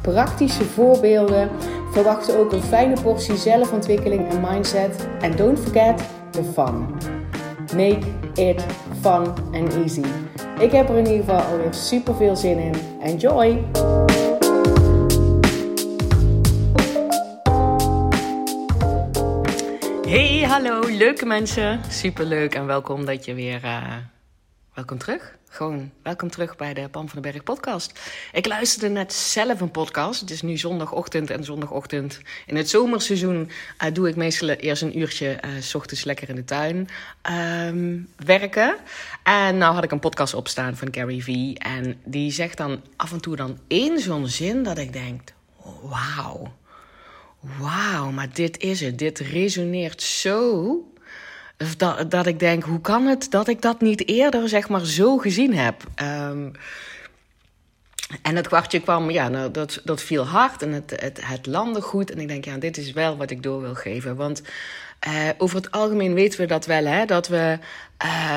praktische voorbeelden. Verwacht ook een fijne portie zelfontwikkeling en mindset. En don't forget the fun. Make it fun and easy. Ik heb er in ieder geval alweer super veel zin in. Enjoy! Hey, hallo, leuke mensen. Super leuk en welkom dat je weer. Uh, welkom terug. Gewoon welkom terug bij de Pam van den Berg podcast. Ik luisterde net zelf een podcast. Het is nu zondagochtend en zondagochtend in het zomerseizoen uh, doe ik meestal eerst een uurtje s ochtends lekker in de tuin um, werken. En nou had ik een podcast opstaan van Gary Vee en die zegt dan af en toe dan één zo'n zin dat ik denk, wauw. Wauw, maar dit is het. Dit resoneert zo dat, dat ik denk, hoe kan het dat ik dat niet eerder zeg maar zo gezien heb? Um, en het kwartje kwam, ja, nou, dat, dat viel hard en het, het, landde goed. En ik denk, ja, dit is wel wat ik door wil geven. Want uh, over het algemeen weten we dat wel, hè, dat we.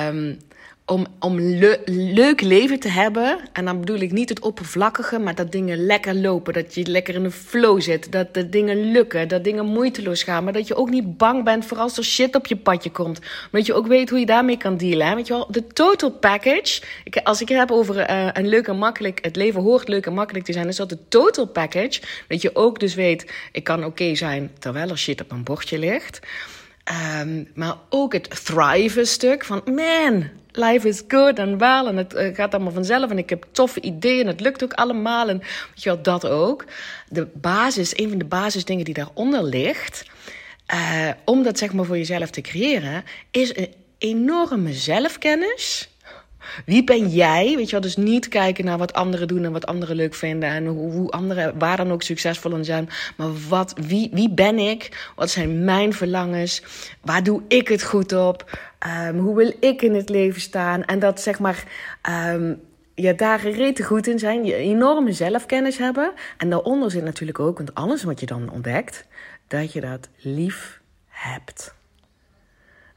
Um, om, om le leuk leven te hebben. En dan bedoel ik niet het oppervlakkige, maar dat dingen lekker lopen. Dat je lekker in de flow zit. Dat de dingen lukken. Dat dingen moeiteloos gaan. Maar dat je ook niet bang bent voor als er shit op je padje komt. Dat je ook weet hoe je daarmee kan dealen. Hè? Weet je wel, de total package. Als ik het heb over uh, een leuk en makkelijk. Het leven hoort leuk en makkelijk te zijn. Is dat de total package. Dat je ook dus weet, ik kan oké zijn terwijl er shit op mijn bordje ligt. Um, maar ook het thrive stuk van man, life is good en wel en het uh, gaat allemaal vanzelf en ik heb toffe ideeën en het lukt ook allemaal en weet je wel, dat ook. De basis, een van de basisdingen die daaronder ligt, uh, om dat zeg maar voor jezelf te creëren, is een enorme zelfkennis wie ben jij? Weet je wel, dus niet kijken naar wat anderen doen en wat anderen leuk vinden en hoe, hoe anderen waar dan ook succesvol in zijn. Maar wat, wie, wie ben ik? Wat zijn mijn verlangens? Waar doe ik het goed op? Um, hoe wil ik in het leven staan? En dat zeg maar. Um, ja, daar rete goed in zijn, je enorme zelfkennis hebben. En daaronder zit natuurlijk ook, want alles wat je dan ontdekt, dat je dat lief hebt.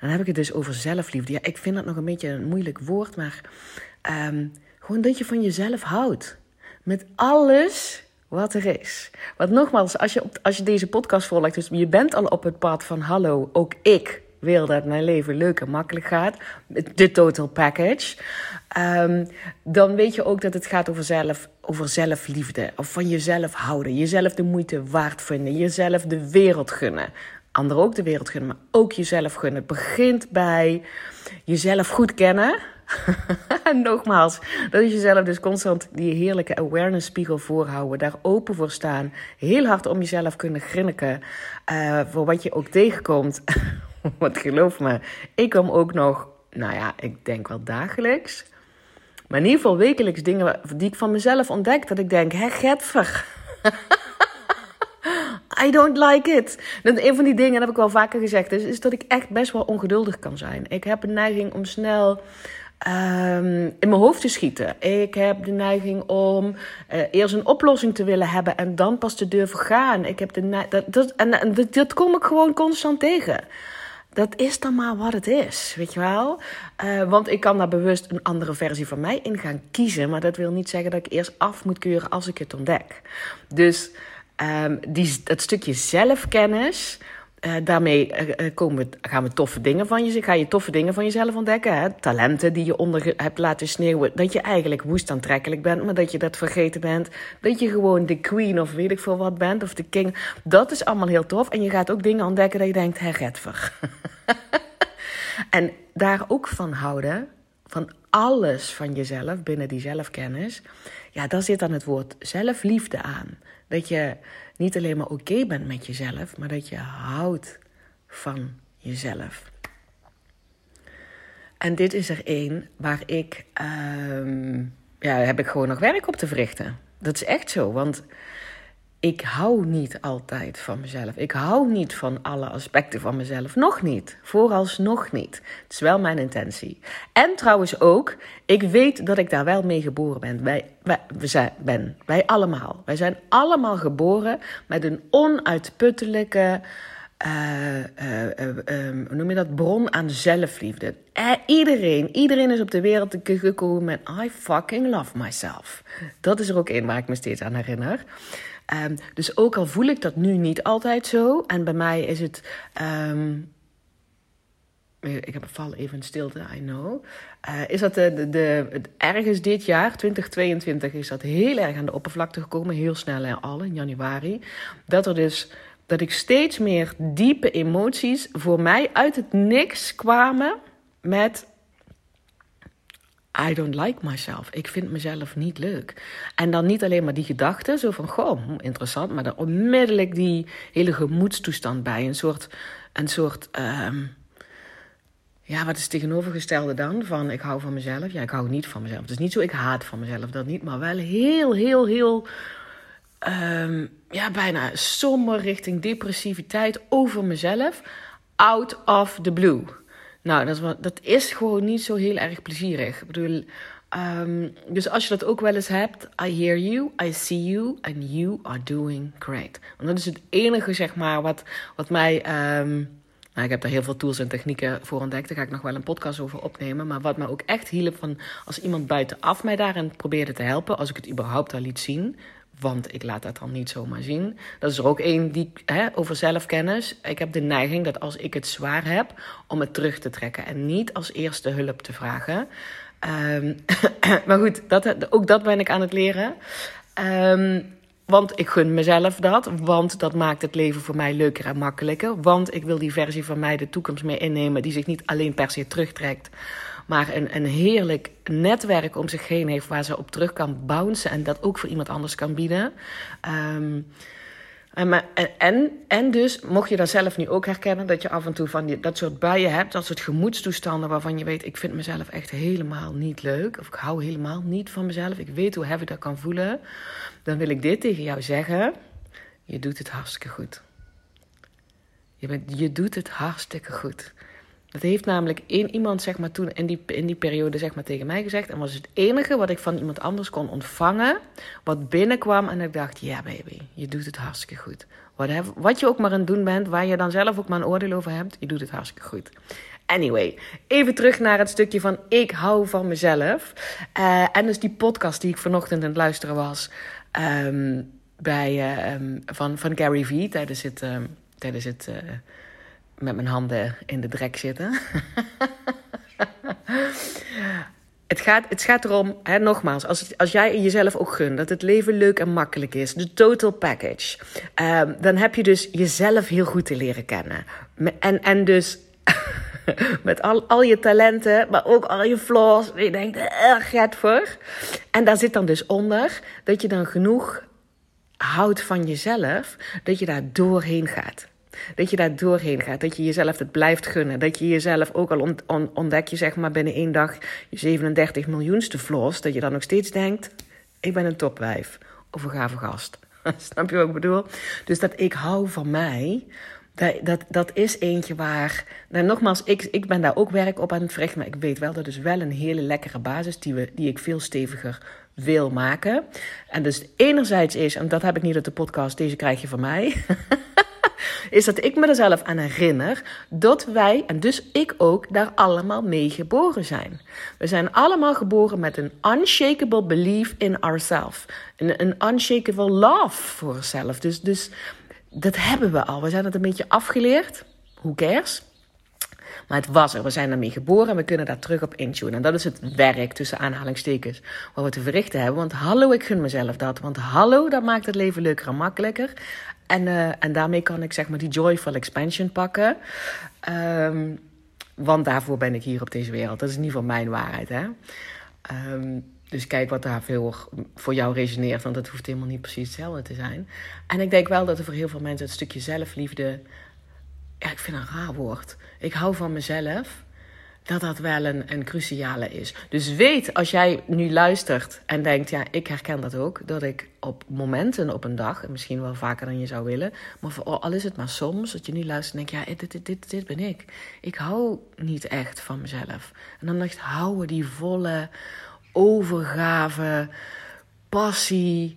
Dan heb ik het dus over zelfliefde. Ja, ik vind dat nog een beetje een moeilijk woord, maar um, gewoon dat je van jezelf houdt. Met alles wat er is. Want nogmaals, als je, op, als je deze podcast volgt, dus je bent al op het pad van hallo, ook ik wil dat mijn leven leuk en makkelijk gaat. De total package. Um, dan weet je ook dat het gaat over, zelf, over zelfliefde. Of van jezelf houden. Jezelf de moeite waard vinden. Jezelf de wereld gunnen anderen ook de wereld gunnen, maar ook jezelf gunnen. Begint bij jezelf goed kennen. en nogmaals, dat is jezelf dus constant die heerlijke awareness spiegel voorhouden. Daar open voor staan. Heel hard om jezelf kunnen grinniken. Uh, voor wat je ook tegenkomt. Want geloof me, ik kom ook nog, nou ja, ik denk wel dagelijks. Maar in ieder geval wekelijks dingen die ik van mezelf ontdek. Dat ik denk, hè, Getver. I don't like it. Dat een van die dingen, dat heb ik wel vaker gezegd, is, is dat ik echt best wel ongeduldig kan zijn. Ik heb een neiging om snel um, in mijn hoofd te schieten. Ik heb de neiging om uh, eerst een oplossing te willen hebben en dan pas te durven gaan. Ik heb de dat, dat, en, dat, dat kom ik gewoon constant tegen. Dat is dan maar wat het is, weet je wel? Uh, want ik kan daar bewust een andere versie van mij in gaan kiezen. Maar dat wil niet zeggen dat ik eerst af moet keuren als ik het ontdek. Dus Um, die, dat stukje zelfkennis, uh, daarmee uh, komen, gaan we toffe dingen van je, ga je toffe dingen van jezelf ontdekken. Hè? Talenten die je onder hebt laten sneeuwen. Dat je eigenlijk woest aantrekkelijk bent, maar dat je dat vergeten bent. Dat je gewoon de queen of weet ik veel wat bent, of de king. Dat is allemaal heel tof. En je gaat ook dingen ontdekken dat je denkt, hé, Redver. en daar ook van houden, van alles van jezelf binnen die zelfkennis. Ja, daar zit dan het woord zelfliefde aan. Dat je niet alleen maar oké bent met jezelf, maar dat je houdt van jezelf. En dit is er één waar ik, uh, ja, heb ik gewoon nog werk op te verrichten. Dat is echt zo, want ik hou niet altijd van mezelf. Ik hou niet van alle aspecten van mezelf. Nog niet. Vooralsnog niet. Het is wel mijn intentie. En trouwens ook, ik weet dat ik daar wel mee geboren ben. Wij, wij, zijn, ben. wij allemaal. Wij zijn allemaal geboren met een onuitputtelijke. Uh, noem je dat? Bron aan zelfliefde. iedereen, iedereen is op de wereld gekomen met I fucking love myself. Dat is er ook één waar ik me steeds aan herinner. Um, dus ook al voel ik dat nu niet altijd zo, en bij mij is het. Um, ik heb val even stilte, I know. Uh, is dat de, de, de, ergens dit jaar, 2022, is dat heel erg aan de oppervlakte gekomen. Heel snel en al in januari. Dat er dus dat ik steeds meer diepe emoties voor mij uit het niks kwamen met I don't like myself. Ik vind mezelf niet leuk. En dan niet alleen maar die gedachte, zo van, goh, interessant, maar dan onmiddellijk die hele gemoedstoestand bij. Een soort, een soort, um, ja, wat is het tegenovergestelde dan? Van, ik hou van mezelf. Ja, ik hou niet van mezelf. Het is niet zo, ik haat van mezelf, dat niet. Maar wel heel, heel, heel, um, ja, bijna somber richting depressiviteit over mezelf. Out of the blue. Nou, dat dat is gewoon niet zo heel erg plezierig. Ik bedoel, um, dus als je dat ook wel eens hebt, I hear you, I see you, and you are doing great. Want dat is het enige, zeg maar, wat, wat mij. Um, nou, ik heb daar heel veel tools en technieken voor ontdekt. Daar ga ik nog wel een podcast over opnemen. Maar wat me ook echt hielp van als iemand buitenaf mij daarin probeerde te helpen, als ik het überhaupt al liet zien, want ik laat dat dan niet zomaar zien. Dat is er ook één die hè, over zelfkennis. Ik heb de neiging dat als ik het zwaar heb, om het terug te trekken en niet als eerste hulp te vragen. Um, maar goed, dat, ook dat ben ik aan het leren. Um, want ik gun mezelf dat. Want dat maakt het leven voor mij leuker en makkelijker. Want ik wil die versie van mij de toekomst mee innemen die zich niet alleen per se terugtrekt maar een, een heerlijk netwerk om zich heen heeft waar ze op terug kan bouncen en dat ook voor iemand anders kan bieden. Um, en, en, en dus, mocht je dat zelf nu ook herkennen, dat je af en toe van die, dat soort buien hebt, dat soort gemoedstoestanden waarvan je weet, ik vind mezelf echt helemaal niet leuk, of ik hou helemaal niet van mezelf, ik weet hoe heavy dat kan voelen, dan wil ik dit tegen jou zeggen, je doet het hartstikke goed. Je, bent, je doet het hartstikke goed. Dat heeft namelijk één iemand zeg maar, toen in die, in die periode zeg maar, tegen mij gezegd. En was het enige wat ik van iemand anders kon ontvangen. Wat binnenkwam en ik dacht, ja baby, je doet het hartstikke goed. Whatever, wat je ook maar aan het doen bent, waar je dan zelf ook maar een oordeel over hebt, je doet het hartstikke goed. Anyway, even terug naar het stukje van ik hou van mezelf. Uh, en dus die podcast die ik vanochtend aan het luisteren was um, bij, uh, um, van, van Gary Vee tijdens het, um, tijdens het uh, met mijn handen in de drek zitten. het, gaat, het gaat erom, hè, nogmaals, als, als jij jezelf ook gunt dat het leven leuk en makkelijk is, de total package, um, dan heb je dus jezelf heel goed te leren kennen. En, en dus met al, al je talenten, maar ook al je flaws, je denkt, er gaat voor. En daar zit dan dus onder dat je dan genoeg houdt van jezelf, dat je daar doorheen gaat. Dat je daar doorheen gaat. Dat je jezelf het blijft gunnen. Dat je jezelf ook al ontdek je zeg maar binnen één dag je 37 miljoenste flaws. Dat je dan nog steeds denkt, ik ben een topwijf. Of een gave gast. Snap je wat ik bedoel? Dus dat ik hou van mij. Dat, dat, dat is eentje waar. Nou, nogmaals, ik, ik ben daar ook werk op aan het verrichten. Maar ik weet wel dat is wel een hele lekkere basis die, we, die ik veel steviger wil maken. En dus enerzijds is, en dat heb ik niet uit de podcast, deze krijg je van mij. is dat ik me er zelf aan herinner dat wij, en dus ik ook, daar allemaal mee geboren zijn. We zijn allemaal geboren met een unshakable belief in ourselves. Een, unshakable love voor onszelf. Dus, dus dat hebben we al. We zijn het een beetje afgeleerd. Who cares? Maar het was er. We zijn ermee geboren en we kunnen daar terug op intunen. En dat is het werk tussen aanhalingstekens wat we te verrichten hebben. Want hallo, ik gun mezelf dat. Want hallo, dat maakt het leven leuker en makkelijker. En, uh, en daarmee kan ik zeg maar die joyful expansion pakken. Um, want daarvoor ben ik hier op deze wereld. Dat is in ieder geval mijn waarheid. Hè? Um, dus kijk wat daar veel voor jou resoneert. Want dat hoeft helemaal niet precies hetzelfde te zijn. En ik denk wel dat er voor heel veel mensen het stukje zelfliefde. Ja, ik vind een raar woord. Ik hou van mezelf. Dat dat wel een, een cruciale is. Dus weet als jij nu luistert en denkt, ja, ik herken dat ook, dat ik op momenten op een dag, en misschien wel vaker dan je zou willen, maar voor, al is het maar soms, dat je nu luistert en denkt, ja, dit, dit, dit, dit ben ik. Ik hou niet echt van mezelf. En dan echt houden die volle overgave, passie,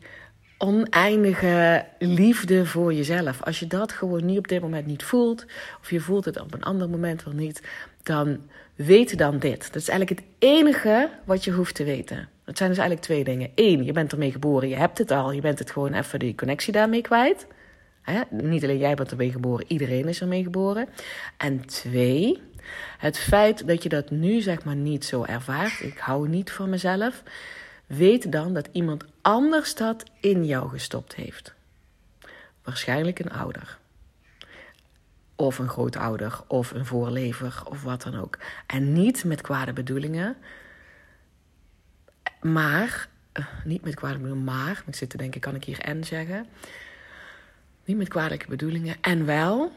oneindige liefde voor jezelf. Als je dat gewoon nu op dit moment niet voelt, of je voelt het op een ander moment wel niet, dan weet dan dit. Dat is eigenlijk het enige wat je hoeft te weten. Het zijn dus eigenlijk twee dingen. Eén, je bent ermee geboren, je hebt het al, je bent het gewoon even die connectie daarmee kwijt. Niet alleen jij bent ermee geboren, iedereen is ermee geboren. En twee, het feit dat je dat nu zeg maar niet zo ervaart, ik hou niet van mezelf, weet dan dat iemand anders dat in jou gestopt heeft. Waarschijnlijk een ouder of een grootouder of een voorlever of wat dan ook. En niet met kwade bedoelingen, maar, eh, niet met kwade bedoelingen, maar, ik zit te denken, kan ik hier en zeggen? Niet met kwalijke bedoelingen en wel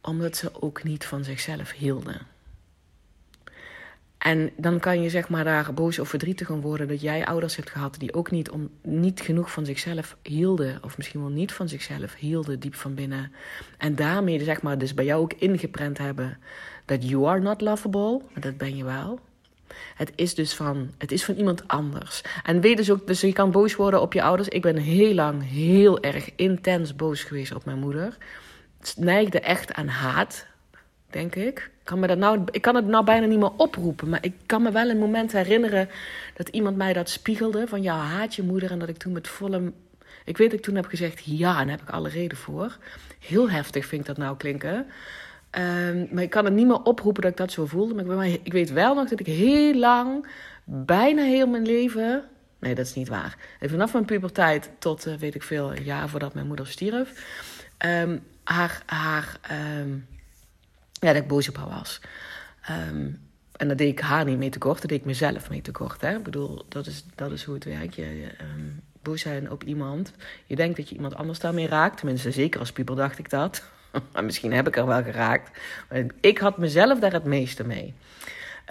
omdat ze ook niet van zichzelf hielden. En dan kan je zeg maar daar boos of verdrietig om worden dat jij ouders hebt gehad die ook niet, om, niet genoeg van zichzelf hielden. Of misschien wel niet van zichzelf hielden diep van binnen. En daarmee zeg maar dus bij jou ook ingeprent hebben dat you are not lovable. Dat ben je wel. Het is dus van, het is van iemand anders. En weet dus ook, dus je kan boos worden op je ouders. Ik ben heel lang heel erg intens boos geweest op mijn moeder. Het neigde echt aan haat denk ik. Kan me dat nou, ik kan het nou bijna niet meer oproepen, maar ik kan me wel een moment herinneren dat iemand mij dat spiegelde van ja, haat je moeder en dat ik toen met volle, ik weet dat ik toen heb gezegd ja en daar heb ik alle reden voor. Heel heftig vind ik dat nou klinken. Um, maar ik kan het niet meer oproepen dat ik dat zo voelde. Maar ik, ik weet wel nog dat ik heel lang, bijna heel mijn leven. Nee, dat is niet waar. En vanaf mijn puberteit tot, uh, weet ik veel, een jaar voordat mijn moeder stierf. Um, haar, haar um, ja, dat ik boos op haar was. Ehm, en dat deed ik haar niet mee tekort, dat deed ik mezelf mee tekort. Hè? Ik bedoel, dat is, dat is hoe het werkt. Je, um, boos zijn op iemand. Je denkt dat je iemand anders daarmee raakt. Tenminste, zeker als puber dacht ik dat. misschien heb ik er wel geraakt. Maar ik had mezelf daar het meeste mee.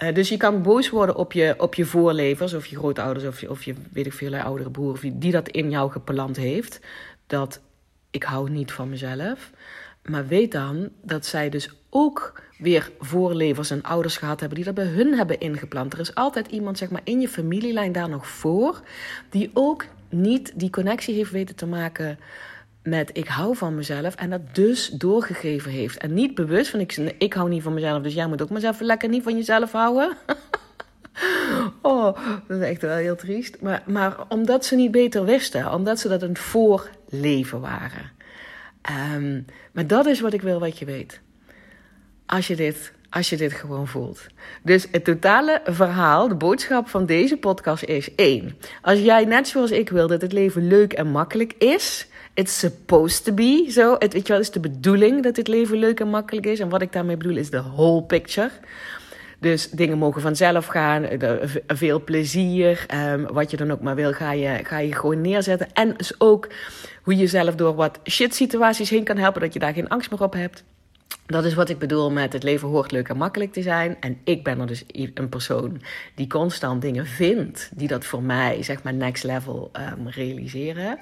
Uh, dus je kan boos worden op je, op je voorlevers, of je grootouders, of je, of je weet ik veel, oudere broer, of die dat in jou geplant heeft. Dat ik hou niet van mezelf. Maar weet dan dat zij dus ook weer voorlevers en ouders gehad hebben die dat bij hun hebben ingeplant. Er is altijd iemand zeg maar, in je familielijn daar nog voor, die ook niet die connectie heeft weten te maken met ik hou van mezelf en dat dus doorgegeven heeft. En niet bewust van ik, ik hou niet van mezelf, dus jij moet ook mezelf lekker niet van jezelf houden. oh, dat is echt wel heel triest. Maar, maar omdat ze niet beter wisten, omdat ze dat een voorleven waren. Um, maar dat is wat ik wil wat je weet. Als je dit, als je dit gewoon voelt. Dus het totale verhaal, de boodschap van deze podcast is één. Als jij net zoals ik wil dat het leven leuk en makkelijk is. It's supposed to be zo. Het, weet je wel, is de bedoeling dat het leven leuk en makkelijk is. En wat ik daarmee bedoel is de whole picture. Dus dingen mogen vanzelf gaan, veel plezier, um, wat je dan ook maar wil, ga je, ga je gewoon neerzetten. En dus ook hoe je jezelf door wat shit situaties heen kan helpen, dat je daar geen angst meer op hebt. Dat is wat ik bedoel met het leven hoort leuk en makkelijk te zijn. En ik ben er dus een persoon die constant dingen vindt die dat voor mij, zeg maar, next level um, realiseren.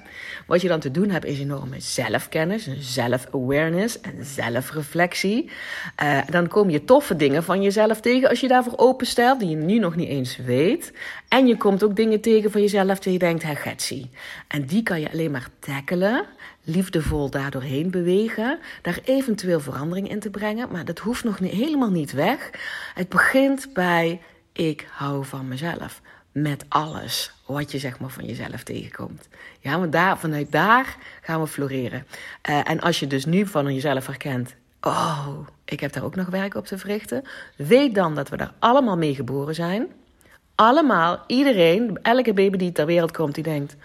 Wat je dan te doen hebt is enorme zelfkennis, zelf-awareness en zelfreflectie. Uh, dan kom je toffe dingen van jezelf tegen als je daarvoor openstelt, die je nu nog niet eens weet. En je komt ook dingen tegen van jezelf die je denkt, hé, getsie. En die kan je alleen maar tackelen liefdevol daardoorheen bewegen, daar eventueel verandering in te brengen, maar dat hoeft nog helemaal niet weg. Het begint bij ik hou van mezelf. Met alles wat je zeg maar van jezelf tegenkomt. Ja, maar daar, vanuit daar gaan we floreren. Uh, en als je dus nu van jezelf herkent, oh, ik heb daar ook nog werk op te verrichten. Weet dan dat we daar allemaal mee geboren zijn. Allemaal, iedereen, elke baby die ter wereld komt, die denkt: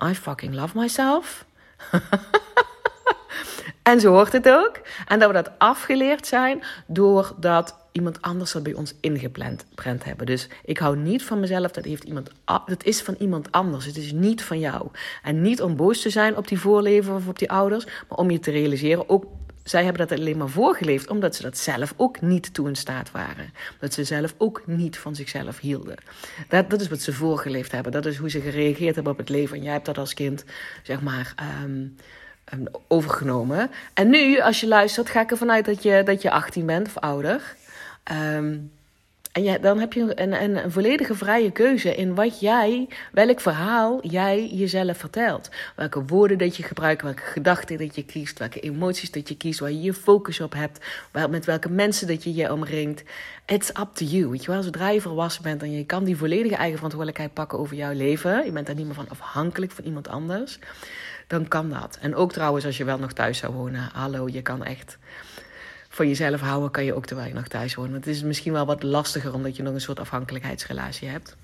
oh, I fucking love myself. en zo hoort het ook. En dat we dat afgeleerd zijn doordat iemand anders dat bij ons ingepland hebben. Dus ik hou niet van mezelf, dat, heeft iemand, dat is van iemand anders. Het is niet van jou. En niet om boos te zijn op die voorleven of op die ouders, maar om je te realiseren, ook zij hebben dat alleen maar voorgeleefd omdat ze dat zelf ook niet toe in staat waren. Dat ze zelf ook niet van zichzelf hielden. Dat, dat is wat ze voorgeleefd hebben. Dat is hoe ze gereageerd hebben op het leven. En jij hebt dat als kind, zeg maar. Um, overgenomen. En nu, als je luistert, ga ik ervan uit dat je, dat je 18 bent of ouder. Um, en ja, dan heb je een, een, een, volledige vrije keuze in wat jij, welk verhaal jij jezelf vertelt. Welke woorden dat je gebruikt, welke gedachten dat je kiest, welke emoties dat je kiest, waar je je focus op hebt, met welke mensen dat je je omringt. It's up to you. Weet je wel, zodra je volwassen bent en je kan die volledige eigen verantwoordelijkheid pakken over jouw leven, je bent daar niet meer van afhankelijk van iemand anders, dan kan dat. En ook trouwens, als je wel nog thuis zou wonen, hallo, je kan echt van jezelf houden kan je ook terwijl je nog thuis woont. Het is misschien wel wat lastiger omdat je nog een soort afhankelijkheidsrelatie hebt.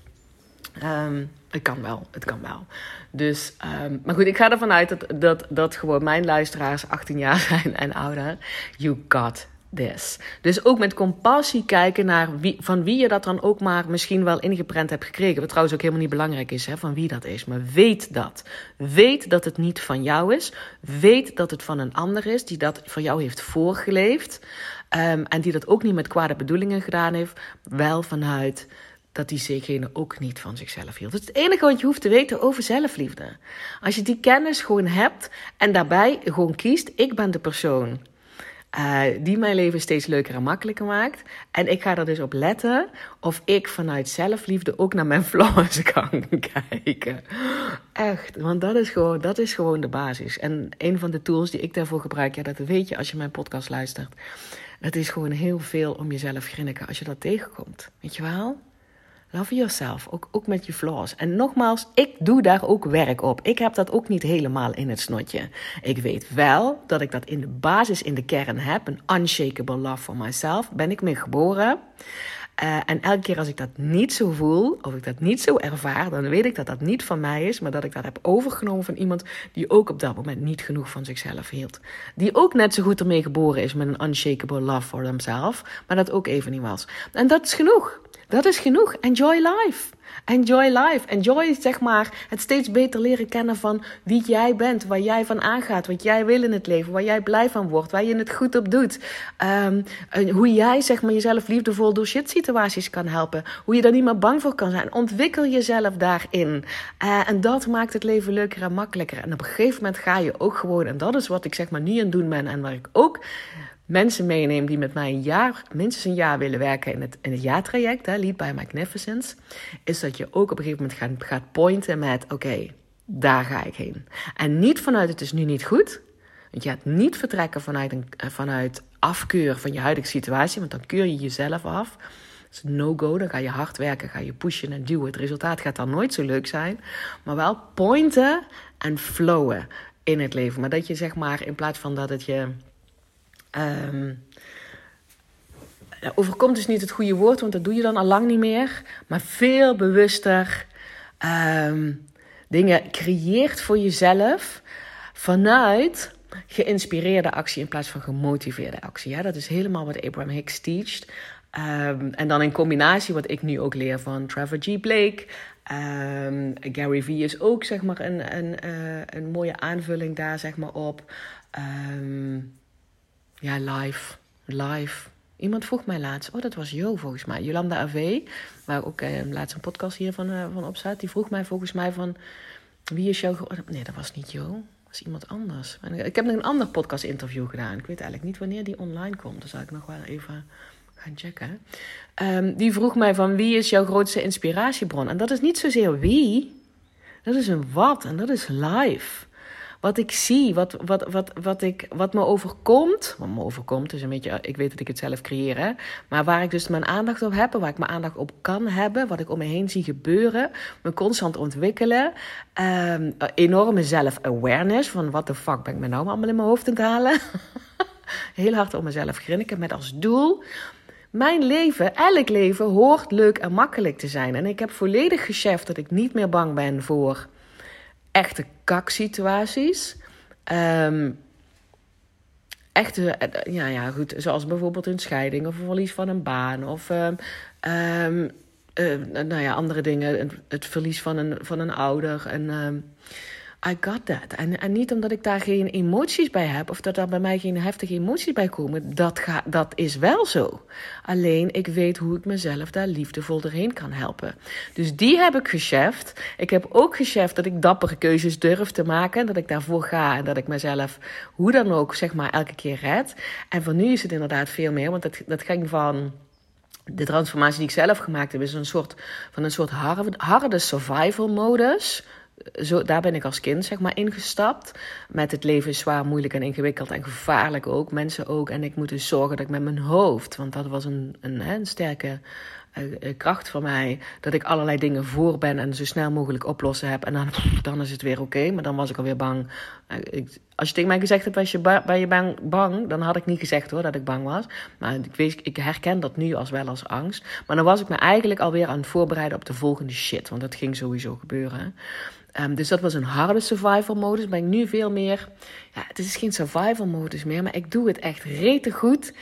Um, het kan wel, het kan wel. Dus, um, maar goed, ik ga ervan uit dat, dat, dat gewoon mijn luisteraars 18 jaar zijn en ouder. You got Dus ook met compassie kijken naar wie, van wie je dat dan ook maar misschien wel ingeprent hebt gekregen. Wat trouwens ook helemaal niet belangrijk is, hè, van wie dat is. Maar weet dat. Weet dat het niet van jou is. Weet dat het van een ander is die dat voor jou heeft voorgeleefd. Um, en die dat ook niet met kwade bedoelingen gedaan heeft. Wel vanuit dat diegene ook niet van zichzelf hield. Dat is het enige wat je hoeft te weten over zelfliefde. Als je die kennis gewoon hebt en daarbij gewoon kiest: ik ben de persoon uh, die mijn leven steeds leuker en makkelijker maakt. En ik ga er dus op letten of ik vanuit zelfliefde ook naar mijn flaws kan kijken. Echt, want dat is, gewoon, dat is gewoon de basis. En een van de tools die ik daarvoor gebruik, ja, dat weet je als je mijn podcast luistert. Het is gewoon heel veel om jezelf grinniken als je dat tegenkomt. Weet je wel? Love yourself, ook, ook met je flaws. En nogmaals, ik doe daar ook werk op. Ik heb dat ook niet helemaal in het snotje. Ik weet wel dat ik dat in de basis, in de kern heb. Een unshakable love for myself. Ben ik mee geboren. Uh, en elke keer als ik dat niet zo voel, of ik dat niet zo ervaar, dan weet ik dat dat niet van mij is, maar dat ik dat heb overgenomen van iemand die ook op dat moment niet genoeg van zichzelf hield. Die ook net zo goed ermee geboren is met een unshakable love for themselves, maar dat ook even niet was. En dat is genoeg. Dat is genoeg. Enjoy life. Enjoy life. Enjoy zeg maar het steeds beter leren kennen van wie jij bent, waar jij van aangaat, wat jij wil in het leven, waar jij blij van wordt, waar je het goed op doet. Um, hoe jij zeg maar jezelf liefdevol door shit situaties kan helpen. Hoe je daar niet meer bang voor kan zijn. Ontwikkel jezelf daarin. Uh, en dat maakt het leven leuker en makkelijker. En op een gegeven moment ga je ook gewoon, en dat is wat ik zeg maar nu aan doen ben en waar ik ook mensen meeneem die met mij een jaar, minstens een jaar willen werken in het, in het jaartraject, hè, Lead by Magnificence, is dat je ook op een gegeven moment gaat, gaat pointen met: oké, daar ga ik heen. En niet vanuit het is nu niet goed. Want je gaat niet vertrekken vanuit, een, eh, vanuit afkeur van je huidige situatie, want dan keur je jezelf af. Dat is no-go, dan ga je hard werken, ga je pushen en duwen. Het resultaat gaat dan nooit zo leuk zijn. Maar wel pointen en flowen in het leven. Maar dat je zeg maar, in plaats van dat het je Um, overkomt is niet het goede woord, want dat doe je dan al lang niet meer. Maar veel bewuster um, dingen creëert voor jezelf vanuit geïnspireerde actie in plaats van gemotiveerde actie. Ja, dat is helemaal wat Abraham Hicks teacht. Um, en dan in combinatie wat ik nu ook leer van Trevor G. Blake. Gary Vee is ook zeg maar een, een, uh, een mooie aanvulling daar zeg maar op. ja, live. Live. Iemand vroeg mij laatst, oh dat was Jo volgens mij, Jolanda AV, waar ook eh, laatst een podcast hiervan uh, van op staat. Die vroeg mij volgens mij van, wie is jouw... Nee, dat was niet Jo, dat was iemand anders. Ik heb nog een ander podcast interview gedaan. Ik weet eigenlijk niet wanneer die online komt. Dan zal ik nog wel even gaan checken. Um, die vroeg mij van, wie is jouw grootste inspiratiebron? En dat is niet zozeer wie, dat is een wat en dat is live wat ik zie, wat, wat, wat, wat, ik, wat me overkomt. Wat me overkomt is een beetje, ik weet dat ik het zelf creëer, hè, maar waar ik dus mijn aandacht op heb, waar ik mijn aandacht op kan hebben, wat ik om me heen zie gebeuren, me constant ontwikkelen. Um, enorme zelf-awareness van wat de fuck ben ik me nou allemaal in mijn hoofd aan het halen. Heel hard om mezelf grinniken met als doel mijn leven, elk leven, hoort leuk en makkelijk te zijn. En ik heb volledig gecheft dat ik niet meer bang ben voor echte kaksituaties. Um, echte, eh, ja, ja, goed, zoals bijvoorbeeld een scheiding of een verlies van een baan of um, um, uh, nou ja, andere dingen. Het verlies van een, van een ouder. En, I got that. En, en niet omdat ik daar geen emoties bij heb, of dat er bij mij geen heftige emoties bij komen. Dat, ga, dat is wel zo. Alleen ik weet hoe ik mezelf daar liefdevol doorheen kan helpen. Dus die heb ik gecheft. Ik heb ook gecheft dat ik dappere keuzes durf te maken. Dat ik daarvoor ga en dat ik mezelf hoe dan ook, zeg maar, elke keer red. En voor nu is het inderdaad veel meer, want dat, dat ging van de transformatie die ik zelf gemaakt heb, is een soort van een soort harde survival modus zo, daar ben ik als kind zeg maar ingestapt. Met het leven is zwaar, moeilijk en ingewikkeld en gevaarlijk ook. Mensen ook. En ik moet dus zorgen dat ik met mijn hoofd, want dat was een, een, sterke uh, kracht van mij. Dat ik allerlei dingen voor ben en zo snel mogelijk oplossen heb. En dan, dan is het weer oké. Maar dan was ik alweer bang. Ik, als je tegen mij gezegd hebt, was je ben je bang, bang, dan had ik niet gezegd hoor dat ik bang was. Maar ik, weet, ik herken dat nu als wel als angst. Maar dan was ik me eigenlijk alweer aan het voorbereiden op de volgende shit. Want dat ging sowieso gebeuren. Um, dus dat was een harde survival modus. Ben ik nu veel meer. Ja, het is geen survival modus meer, maar ik doe het echt rete goed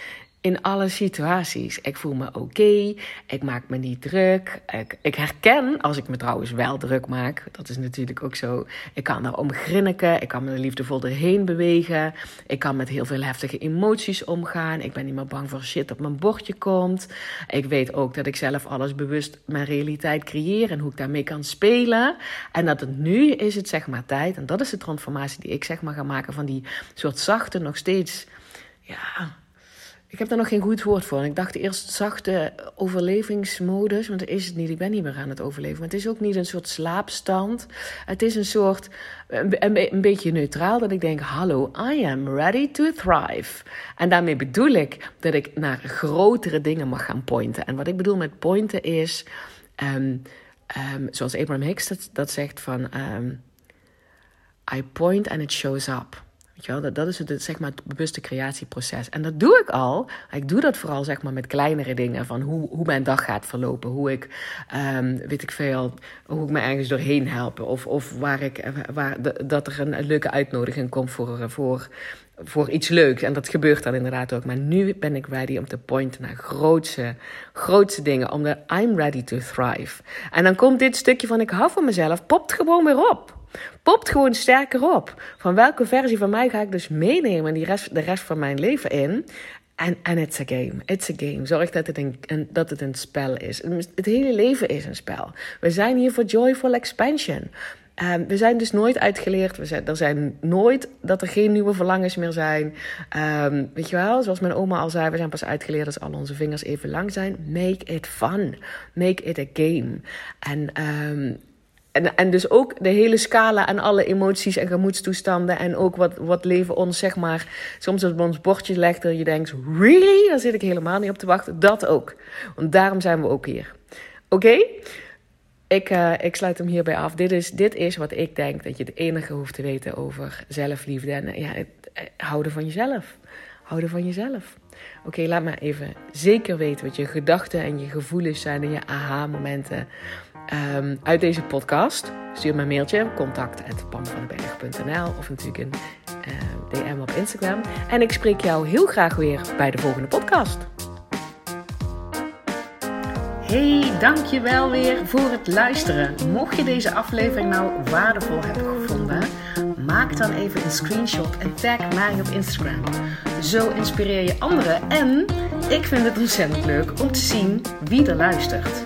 in alle situaties. Ik voel me oké, ik maak me niet druk. Ik, ik, herken, als ik me trouwens wel druk maak, dat is natuurlijk ook zo. Ik kan daarom grinniken, ik kan me liefdevol erheen bewegen. Ik kan met heel veel heftige emoties omgaan. Ik ben niet meer bang voor shit op mijn bordje komt. Ik weet ook dat ik zelf alles bewust mijn realiteit creëer en hoe ik daarmee kan spelen. En dat het nu is het zeg maar tijd, en dat is de transformatie die ik zeg maar ga maken van die soort zachte, nog steeds... Ja, ik heb daar nog geen goed woord voor. Ik dacht eerst zachte overlevingsmodus, want dat is het niet. Ik ben niet meer aan het overleven. Het is ook niet een soort slaapstand. Het is een soort, een, beetje neutraal, dat ik denk, hallo, I am ready to thrive. En daarmee bedoel ik dat ik naar grotere dingen mag gaan pointen. En wat ik bedoel met pointen is, um, um, zoals Abraham Hicks dat, zegt van, um, I point and it shows up. Dat, dat is het, zeg maar, het bewuste creatieproces. En dat doe ik al. Ik doe dat vooral zeg maar, met kleinere dingen. Van hoe, hoe mijn dag gaat verlopen. Hoe ik, um, weet ik veel, hoe ik me ergens doorheen help. Of, of waar ik, waar, dat er een, leuke uitnodiging komt voor, voor, voor iets leuks. En dat gebeurt dan inderdaad ook. Maar nu ben ik ready om te pointen naar grootse, grootse dingen. Omdat I'm ready to thrive. En dan komt dit stukje van ik hou van mezelf, popt gewoon weer op. Popt gewoon sterker op. Van welke versie van mij ga ik dus meenemen die rest, de rest van mijn leven in? En, it's a game. It's a game. Zorg dat het een, dat het een spel is. Het hele leven is een spel. We zijn hier voor joyful expansion. Um, we zijn dus nooit uitgeleerd. We zijn, er zijn nooit dat er geen nieuwe verlangens meer zijn. Um, weet je wel, zoals mijn oma al zei, we zijn pas uitgeleerd als al onze vingers even lang zijn. Make it fun. Make it a game. En um, en, en dus ook de hele scala en alle emoties en gemoedstoestanden. En ook wat, wat leven ons, zeg maar, soms op ons bordje legt. Dat je denkt, really? Daar zit ik helemaal niet op te wachten. Dat ook. Want daarom zijn we ook hier. Oké? Ik, uh, ik sluit hem hierbij af. Dit is, dit is wat ik denk dat je het enige hoeft te weten over zelfliefde. En ja, het, eh, houden van jezelf. Houden van jezelf. Oké, laat me even zeker weten wat je gedachten en je gevoelens zijn en je aha-momenten um, uit deze podcast. Stuur me een mailtje, contact.pamvandenberg.nl of natuurlijk een eh, DM op Instagram. En ik spreek jou heel graag weer bij de volgende podcast. Hey, dankjewel weer voor het luisteren. Mocht je deze aflevering nou waardevol hebben gevonden, maak dan even een screenshot en tag mij op Instagram. Zo inspireer je anderen en ik vind het ontzettend leuk om te zien wie er luistert.